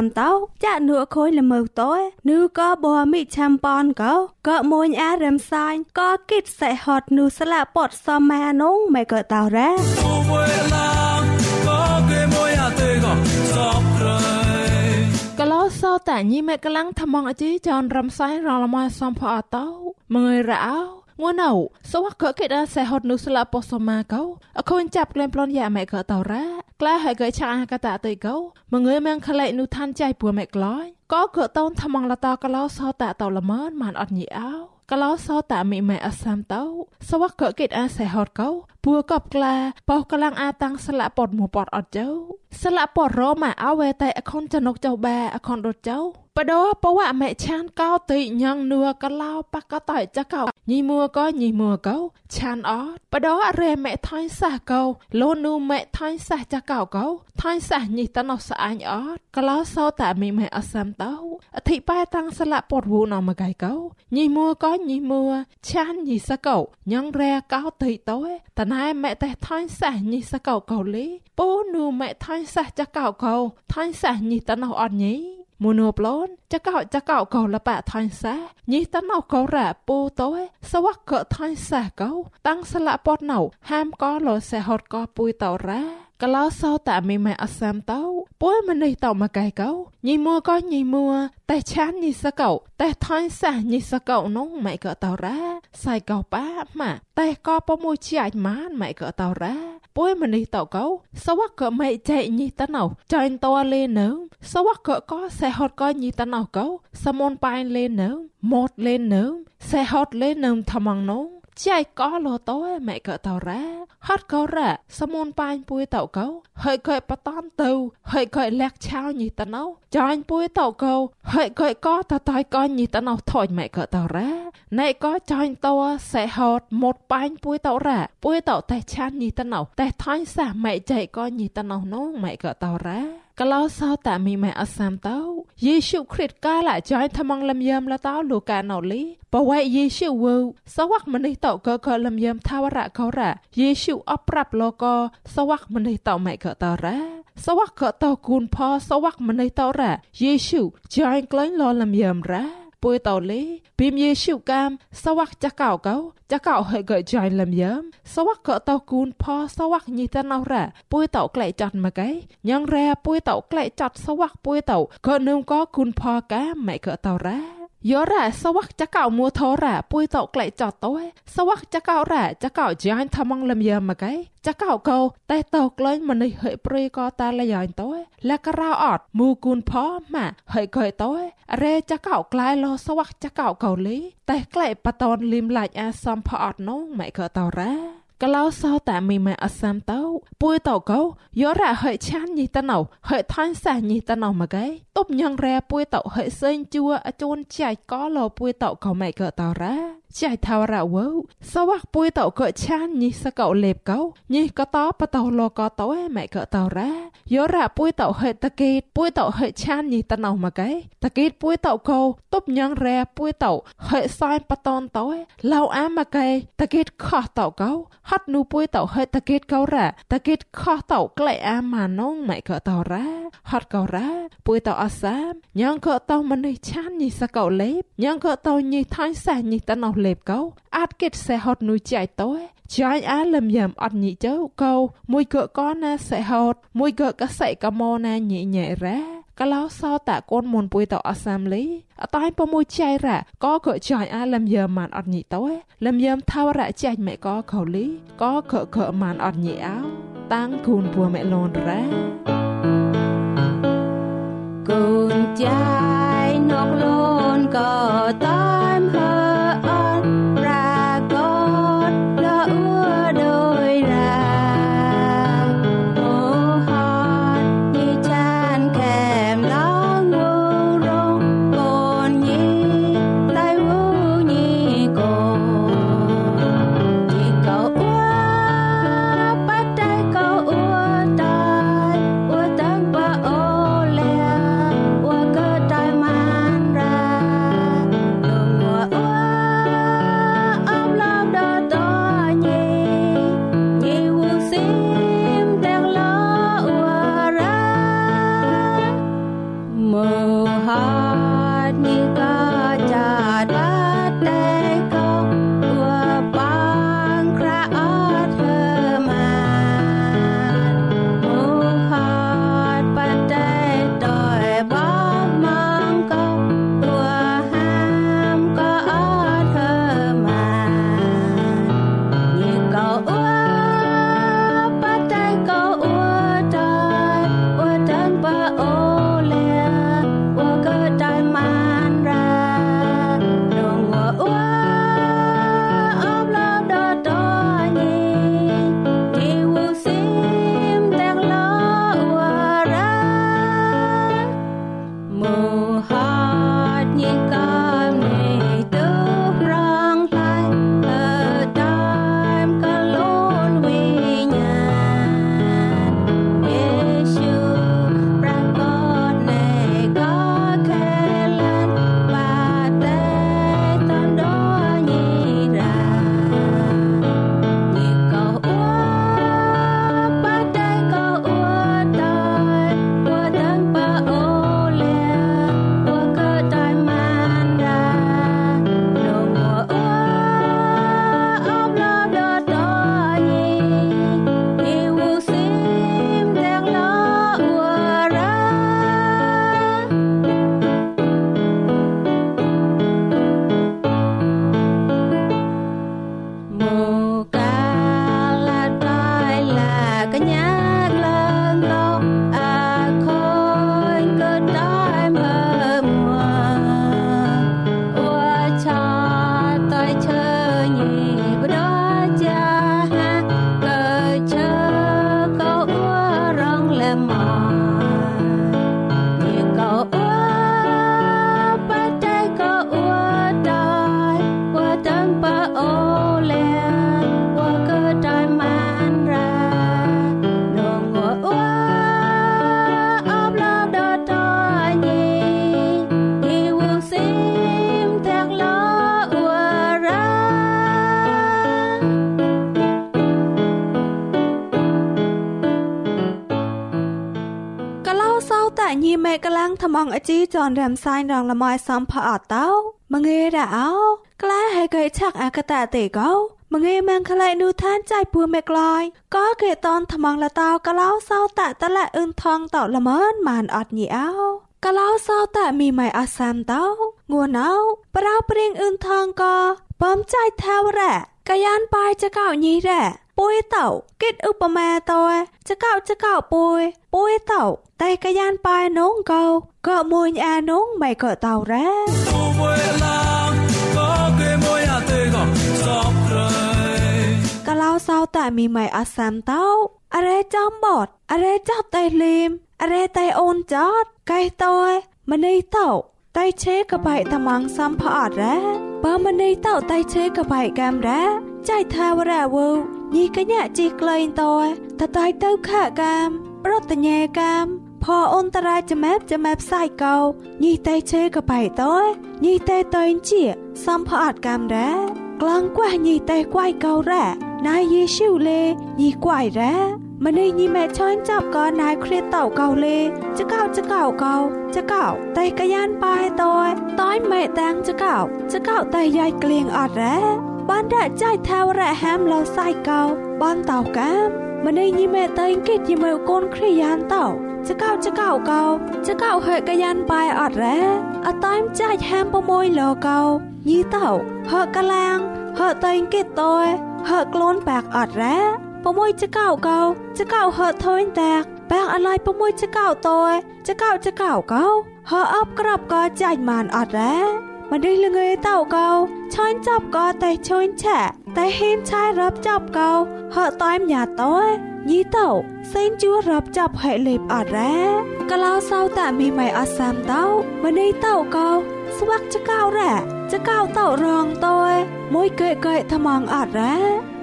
អសាមតោចាក់នួខុយល្មើតោនូក៏បោមិឆាំប៉នកោក៏មួយអារំសាញ់ក៏គិតសេហត់នូស្លាពតសមានងមិនក៏តោរ៉ាកលោសោតាញីមេកលាំងថ្មងអជីចនរំសាយរងលមសំផអតោមងើយរ៉ោងួនអោសវកកេដាសេហត់នុស្លាពោសម៉ាកោអខូនចាប់ក្លែមប្លន់យ៉ាម៉ែកតរ៉ា ក្លាហើយកែឆាកតាតៃកោមងើយមងខលែនុឋានចៃពួម៉ែក្លាយក៏កតូនថ្មងលតាកលោសោតាតលមនមានអត់ញីអោកលោសោតាមីម៉ែអសាមតោសវកកេដាសេហត់កោពួកបក្លាបោកលាំងអាតាំងស្លាពតមួពតអត់ចៅស្លាពតរម៉ាអវេតៃអខុនចនុកចៅបាអខុនរត់ចៅបដោបវៈមេឆានកោតិញងនួកឡោបកតៃចកោញីមួក៏ញីមួកោឆានអត់បដោរេមេថៃសះកោលូនូមេថៃសះចកោកោថៃសះញីតណោស្អាញអត់កឡោសោតាមីមេអសាំតោអធិបាយតាំងស្លាពតវូណមកៃកោញីមួក៏ញីមួឆានញីសកោញងរែកោតិតោតណែមេតេថៃសះញីសកោកោលីពូនូមេថៃសះចកោកោថៃសះញីតណោអត់ញីមូណូប្លូនចកោចកោកោលបៈថៃសាញីតណៅកោរ៉ាពូតោសវកកថៃសាកោតាំងស្លាពតណៅហាមកោលសេហតកោពុយតោរ៉ា កលោសោតាមីម៉ែអសាមតោពួយមនេះតោមកែកោញីមួក៏ញីមួតែឆានញីសកោតែថៃសាញីសកោនងម៉ែកតោរ៉ាសៃកោប៉ាម៉ាតែក៏ប្រមួយជាអាចម៉ានម៉ែកតោរ៉ាពួយមនេះតោកោសវកកម៉ែចែញីតណៅចាញ់តោលេនៅសវកកក៏សេហតក៏ញីតណៅកោសមុនប៉ៃលេនៅម៉តលេនៅសេហតលេនៅថ្មងនង ចៃកោលតោម៉ែកតោរ៉ាហត់កោរ៉ាសមុនប៉ាញពួយតោកោហើយកែបតំទៅហើយកែលាក់ឆៅញីតណៅចាញ់ពួយតោកោហើយកែកោតតៃកោញីតណៅថយម៉ែកតោរ៉ាណែក៏ចាញ់តោសេហតមកប៉ាញពួយតោរ៉ាពួយតោតែឆានញីតណៅតែថៃសាម៉ែចៃកោញីតណៅនងម៉ែកតោរ៉ាកលោសោតាមីម៉ែអសាមតោ យេស៊ូគ្រីស្ទកាឡាចៃថ្មងលំយ៉ាមលតោលូកាណូលីបវៃយេស៊ូវសវកមនេះតោកកលំយ៉ាមថាវរៈកោរ៉ាយេស៊ូអប្រាប់លកសវកមនេះតោម៉ែកតោរ៉ាសវកកតោគូនផសវកមនេះតោរ៉ាយេស៊ូចៃក្លែងលលំយ៉ាមរ៉ា ពួយតោលេពីមយេស៊ូកាមសវកចកោកោចកោហើយកចៃលំយ៉ាមសវកកតោគូនផសវកញីតណោរ៉ាពួយតោក្លែចាត់មកៃញងរ៉ាពួយតោក្លែចាត់សវកពួយតោក៏នឹមក៏គូនផកាម៉ែកតោរ៉ា យោរ៉ាសវកចកោមួធរ៉ាពួយតោក្លែចតោសវកចកោរ៉ាចកោចាញ់ថ្មងលំយ៉ាមមកៃចកោកោតែតោក្លែងមនេះហិព្រីក៏តាលយ៉ាញ់តោលករោអត់មូគូនផម៉ាហិកយតោរ៉េចកោក្លែលសវកចកោកោលីតែក្លែបតនលឹមឡាច់អាសំផអត់នងម៉ែកតោរ៉ា កលោសោតាមីម៉ែអសាមតោពួយតោកោយោរ៉ាហិឆានញីតណៅហិថាញ់សាញីតណៅមកឯតប់ញ៉ងរ៉ែពួយតោហិសេងជួអជូនចៃកោលោពួយតោកោម៉ែកតោរ៉ា ចៃថាវរវសវកពួយតោកឆានញីសកោលេបកោញីកតោបតោលកតោម៉ែកតោរ៉ាយោរ៉ាពួយតោហិតកេតពួយតោហិឆានញីតណៅមកឯតកេតពួយតោកោតប់ញ៉ងរ៉ែពួយតោហិសាយបតនតោឡៅអាមកឯតកេតខោះតោកោហត់នូពួយតោហិតកេតកោរ៉ាតកេតខោះតោក្លែអាម៉ានងម៉ែកតោរ៉ាហត់កោរ៉ាពួយតោអសាមញ៉ងកតោមនេះឆានញីសកោលេបញ៉ងកតោញីថាញ់សាញីតណៅលេបកោអាចគិតសេហត់នុយចៃតោចាយអាលឹមយ៉ាំអត់ញីចៅកោមួយកកណាសេហត់មួយកកសៃកមណាញីញ៉ែរ៉ាកលោសោតាកូនមុនពុយតអសាមលីអតៃប្រមួយចៃរ៉ាក៏កចាយអាលឹមយ៉ាម៉ានអត់ញីតោលឹមយ៉ាំថាវរៈចាច់ម៉ែក៏ខោលីក៏កកម៉ានអត់ញីអោតាំងគូនពួម៉ែលនរ៉ាកូនចាយនកលូនក៏ អជីចនរំសាយរងលមយសំផអត់តោមងេរ៉ោក្លាហើយកែឆាក់អកតតេកោមងេម៉ាំងក្លែនូឋានចៃពួមេក្លាយក៏គេតនថ្មងលតោកឡោសោតតละអ៊ឹនថងតោល្មនម៉ានអត់ញីអោកឡោសោតមីម៉ៃអសាមតោងួនអោប្រោព្រៀងអ៊ឹនថងក៏បំចៃថាវរៈកាយានបាយចកោញីរ៉ពួយតោគិតឧបមាតោចកោចកោពួយពួយតោតែកាយានបាយនងកោ ក៏មួយអានងមិនក៏តោរ៉កឡោសោតមីម៉ៃអសាមតោអរេចំបតអរេចោតតែលីមអរេតែអូនចតកៃតោម្នេះតោតៃឆេកបៃតំងសំផអត់រ៉ាបើម្នេះតោតៃឆេកបៃកាមរ៉ាចៃថាវរៈវូញីកញ្ញាជីក្លែងតោតតៃទៅខកាមប្រតញ្ញេកាម ផអូនតរាចមែបចមែបសាយកោញីតេឆេកបៃតោញីតេតៃជាសំផអត់កាមរ៉ាក្លងកួះញីតេក្វៃកោរ៉ាណាយយេស៊ូលេញីក្វៃរ៉ា ម្នេះញីម៉ែឆាញ់ចាប់ក៏ណៃគ្រៀតតោកោលេចកោចកោកោចកោតែកយ៉ានបាយតយតយម៉ែតាំងចកោចកោតែយាយក្លៀងអត់រ៉ាបានរចៃថាវរៈហាមលោសៃកោបានតោកាមម្នេះញីម៉ែតៃគិតយីមើកូនគ្រាយ៉ានតោចកោចកោកោចកោហេកយ៉ានបាយអត់រ៉ាអត់តាមចាច់ហាមប្រមួយលកោញីតោហកឡាងហតៃគិតតយហកក្លូនបាក់អត់រ៉ាប្រមួយចកោកោចកោហត់ថយតាកបាងអឡៃប្រមួយចកោតយចកោចកោកោហអបក្របក៏ចាច់ម៉ានអត់រ៉ាមិនរិះលងើតោកោឆាញ់ចាប់ក៏តែឈួយឆាតែហ៊ានឆាយរាប់ចាប់កោហត់តាមញ៉ាតយញីតោ សេងជួរាប់ចាប់ហេលេបអត់រ៉ាកឡោសៅតាមីម៉ៃអសាមតោមិននេះតោកោស្វាក់ចកោរ៉ាចកោតោរងតយមួយកែកែថ្មងអត់រ៉ា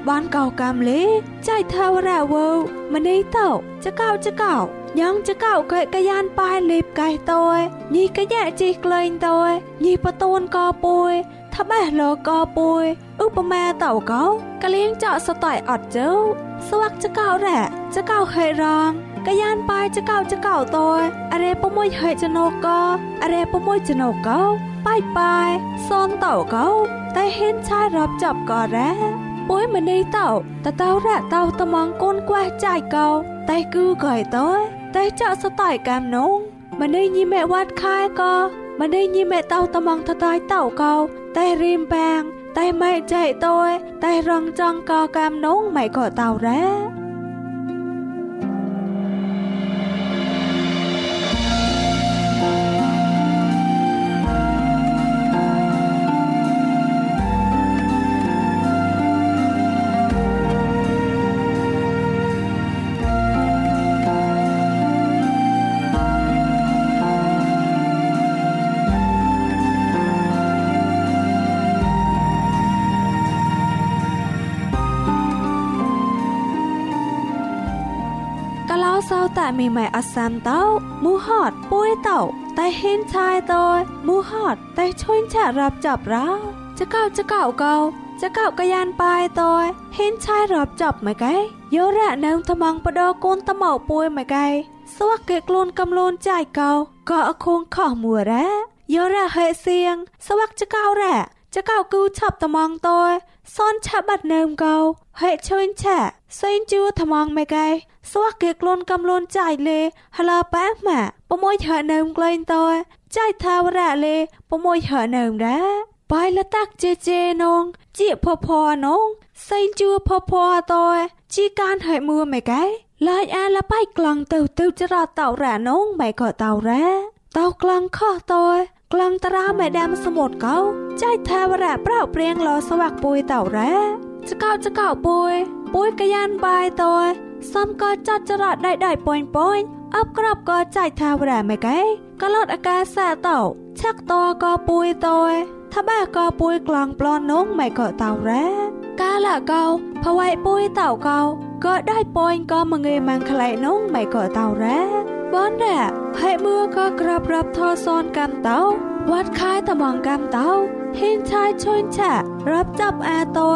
បានកោកាមលេចៃថាវរៈវោម្នេះតោចកោចកោញងចកោកែកយ៉ានប៉ែលេបកែតយញីកយ៉ាជីក្លែងតយញីបតូនកោពួយ ថាបេះលកោពួយឧបមាតោកោកលៀងចោសតៃអត់ជើស្វាក់ចកោរ៉ចកោហេរងកយ៉ានប៉ែចកោចកោតយអរេពមួយហេចណូកោអរេពមួយចណូកោប៉ៃប៉ែសនតោកោតែហេនឆាយរាប់ចាប់កោរ៉ពួយម្នេះតោតតោរៈតោតំងកូនក្វះចាយកោតែគឺកយតោតែចាក់សតៃកាមនងម្នេះញីមេវត្តខែកោ ម្នេះញីមេតោតំងថតៃតោកោតែរៀមបាងតែម៉ែចៃតោតែរងចង់កោកាមនងម៉ែក៏តោរ៉ាសោ មីម៉ែអសាមតោមូហតពួយតោតែហេនឆាយតោមូហតតែ ឈុញឆារាប់ចាប់រោចកោចកោកោចកោកយ៉ានបាយតោហេនឆាយរាប់ចាប់មកកែយោរ៉ានៅថ្មងបដកូនតមកពួយមកកែស្វាក់គេខ្លួនកំលូនចាយកោក៏អខងខោះមួរ៉ាយោរ៉ាហេសៀងស្វាក់ចកោរ៉ាចកៅគូឆាប់ត្មងតោសនឆាបាត់នឹមកោហេឈើញឆាសេងជួថ្មងមេកែស្វាក់គេក្លូនកំលូនចាយលេហឡាប៉ាម៉ាប្រមួយហើនឹមក្លែងតោចាយថាវរៈលេប្រមួយហើនឹមរ៉ាបាយលតាក់ជេជេនងជាផផនងសេងជួផផតោជីកានហេមួមេកែឡាយអាលបៃក្លងទៅទៅចរតោរ៉ានងម៉ែក៏តោរ៉ាតោក្លងខោះតោ ក្លងតារាមេដាមសមុទ្រកោចៃថាវរៈប្រោព្រៀងលោស្វាក់ពួយតោរ៉ាចកោចកោពួយពួយកយ៉ានបាយតោសំក៏ចាត់ចរត់ដៃដៃប៉ុញប៉ុញអបក្របក៏ចៃថាវរៈមេកែកលត់អាកាសាតោឆាក់តក៏ពួយតោថាបាក៏ពួយក្លងប្លន់នងមិនក៏តោរ៉ាកាលកោភវៃពួយតោកោក៏ได้ប៉ុញក៏មងេម៉ាំងខ្លៃនងមិនក៏តោរ៉ា បនរ៉ាហើយមឿក៏ក្របរាប់ថោសនកម្មតោវត្តខាយតំងកម្មតោហ៊ីនឆៃឈុញឆារាប់ចាប់អាតោ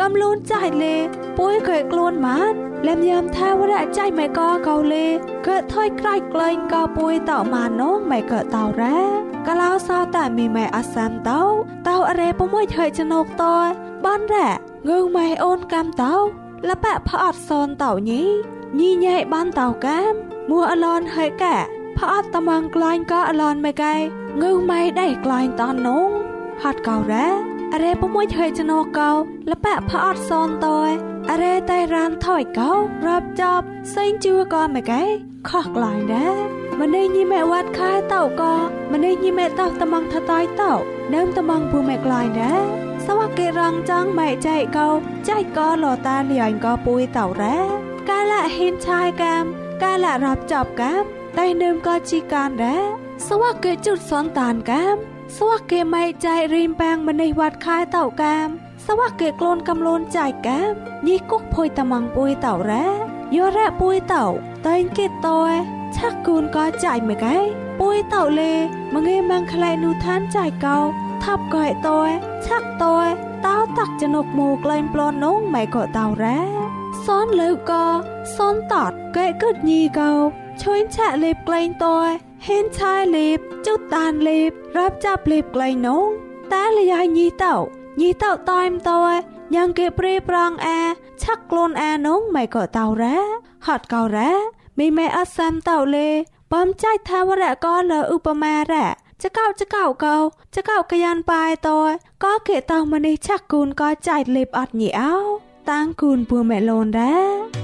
កំលូនចៃលេពួយក៏ខ្លួនម៉ានលែមយ៉ាំថាវរៈចៃមិនក៏កោលេក៏ថយក្រៃក្លែងក៏ពួយតោម៉ានងមិនក៏តោរ៉ាកាលោសោតែមីម៉ែអសាំតោតោអរេពុំមួយហើយចណុកតោបនរ៉ាងើម៉ែអូនកម្មតោលបៈផអត់សូនតោញីញីញ៉ៃបានតោកាម មួអឡនហើយកែផអត់តំងក្លែងក៏អឡនម៉ែកែងើងម៉ែដៃក្លែងតនងហត់កោរ៉ាអរេពុមួយថយចណុកកោលបៈផអត់សនតោអរេតែរានថយកោរាប់ចប់សេងជួក៏ម៉ែកែខោះក្លែងដែរម្នេះញីម៉ែវត្តខែតោក៏ម្នេះញីម៉ែតោតំងថតៃតោដើមតំងពូម៉ែក្លែងដែរសវកេរងจังម៉ែចៃកោចៃក៏លតាលៀងក៏ពួយតោរ៉ាកាលៈហ៊ិនឆាយកាម កាលៈរាប់ចប់កាមតែនឹមក៏ជីកានដែរសវកេจุดសនតានកាមសវកេម៉ែចៃរីមប៉ាងម្នេះវត្តខែតោកាមសវកេក្លូនកំលូនចាយកាមញីគុកភុយតំងពួយតោរ៉ាយោរ៉ាពួយតោតែងគេតោឆាក់គូនក៏ចាយមួយកែពួយតោលេមងេម៉ាំងខ្លែនូឋានចាយកោថាប់ក៏តោឆាក់តោតោតាក់ចនុកមូក្លែងប្លន់នងម៉ែក៏តោរ៉ា សនលើក៏សនតតកែកឹកញីកោឈុញឆាក់លេបក្លែងតោហេនឆាយលេបចុតតានលេបរាប់ចាប់លេបក្លែងនងតែលយាយញីតោញីតោតៃមតោយ៉ាងគេព្រីប្រងអាឆាក់ក្លូនអានងម៉ែក៏តោរ៉ាហត់កោរ៉ាមីម៉ែអត់សាំតោលេបំចៃថាវរៈក៏លើឧបមារ៉ាចកោចកោកោចកោកយ៉ានបាយតោក៏គេតោមនេះឆាក់គូនក៏ចៃលេបអត់ញីអោ តាំងគូនពូម៉ែលូនដែរ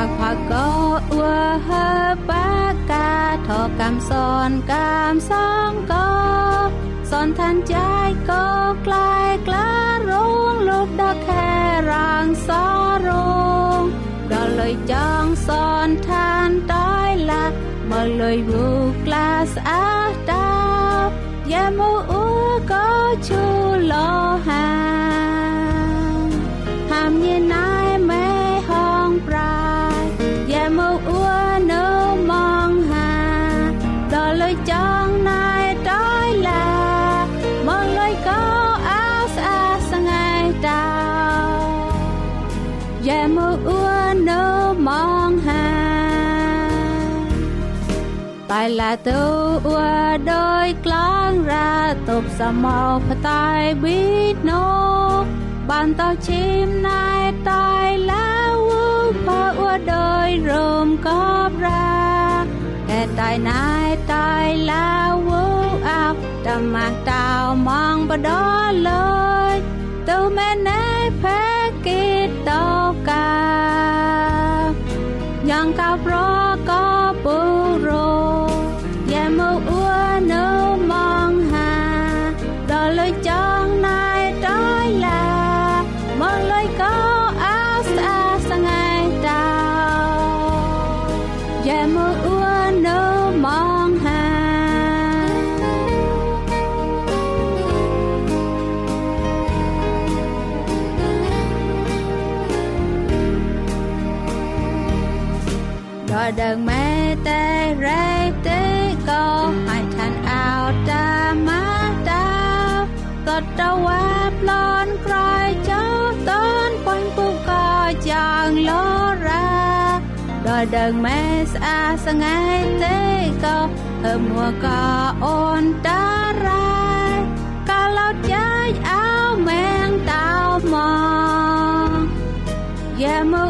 ากผักก็อวเฮปากาทอกำสอนกำสองก็สอนทันใจก็กลายกล้ารุงลูกดอกแค่รางสอรงดอเลยจ้องสอนทานต้อยละมาเลยบุกลาสอาดาบยามูอัวก็ชูโลหาห តែឡាទៅអួដោយក្លងរាតបសមោផតៃប៊ីណូបានតោឈីមណៃតៃឡាវផអួដោយរមកបរាតែ តៃណៃតៃឡាវអាប់តាម៉ាក់តៅម៉ងបដលយទៅមែនណៃផេគិតតោកាញ៉ាងកៅប្រ ដល់ដើងម៉ែស្អាស្ងាយទេក៏ហឺមួក៏អូនតារ៉ាកាលោចាយអោមែងតោមកយ៉ាមក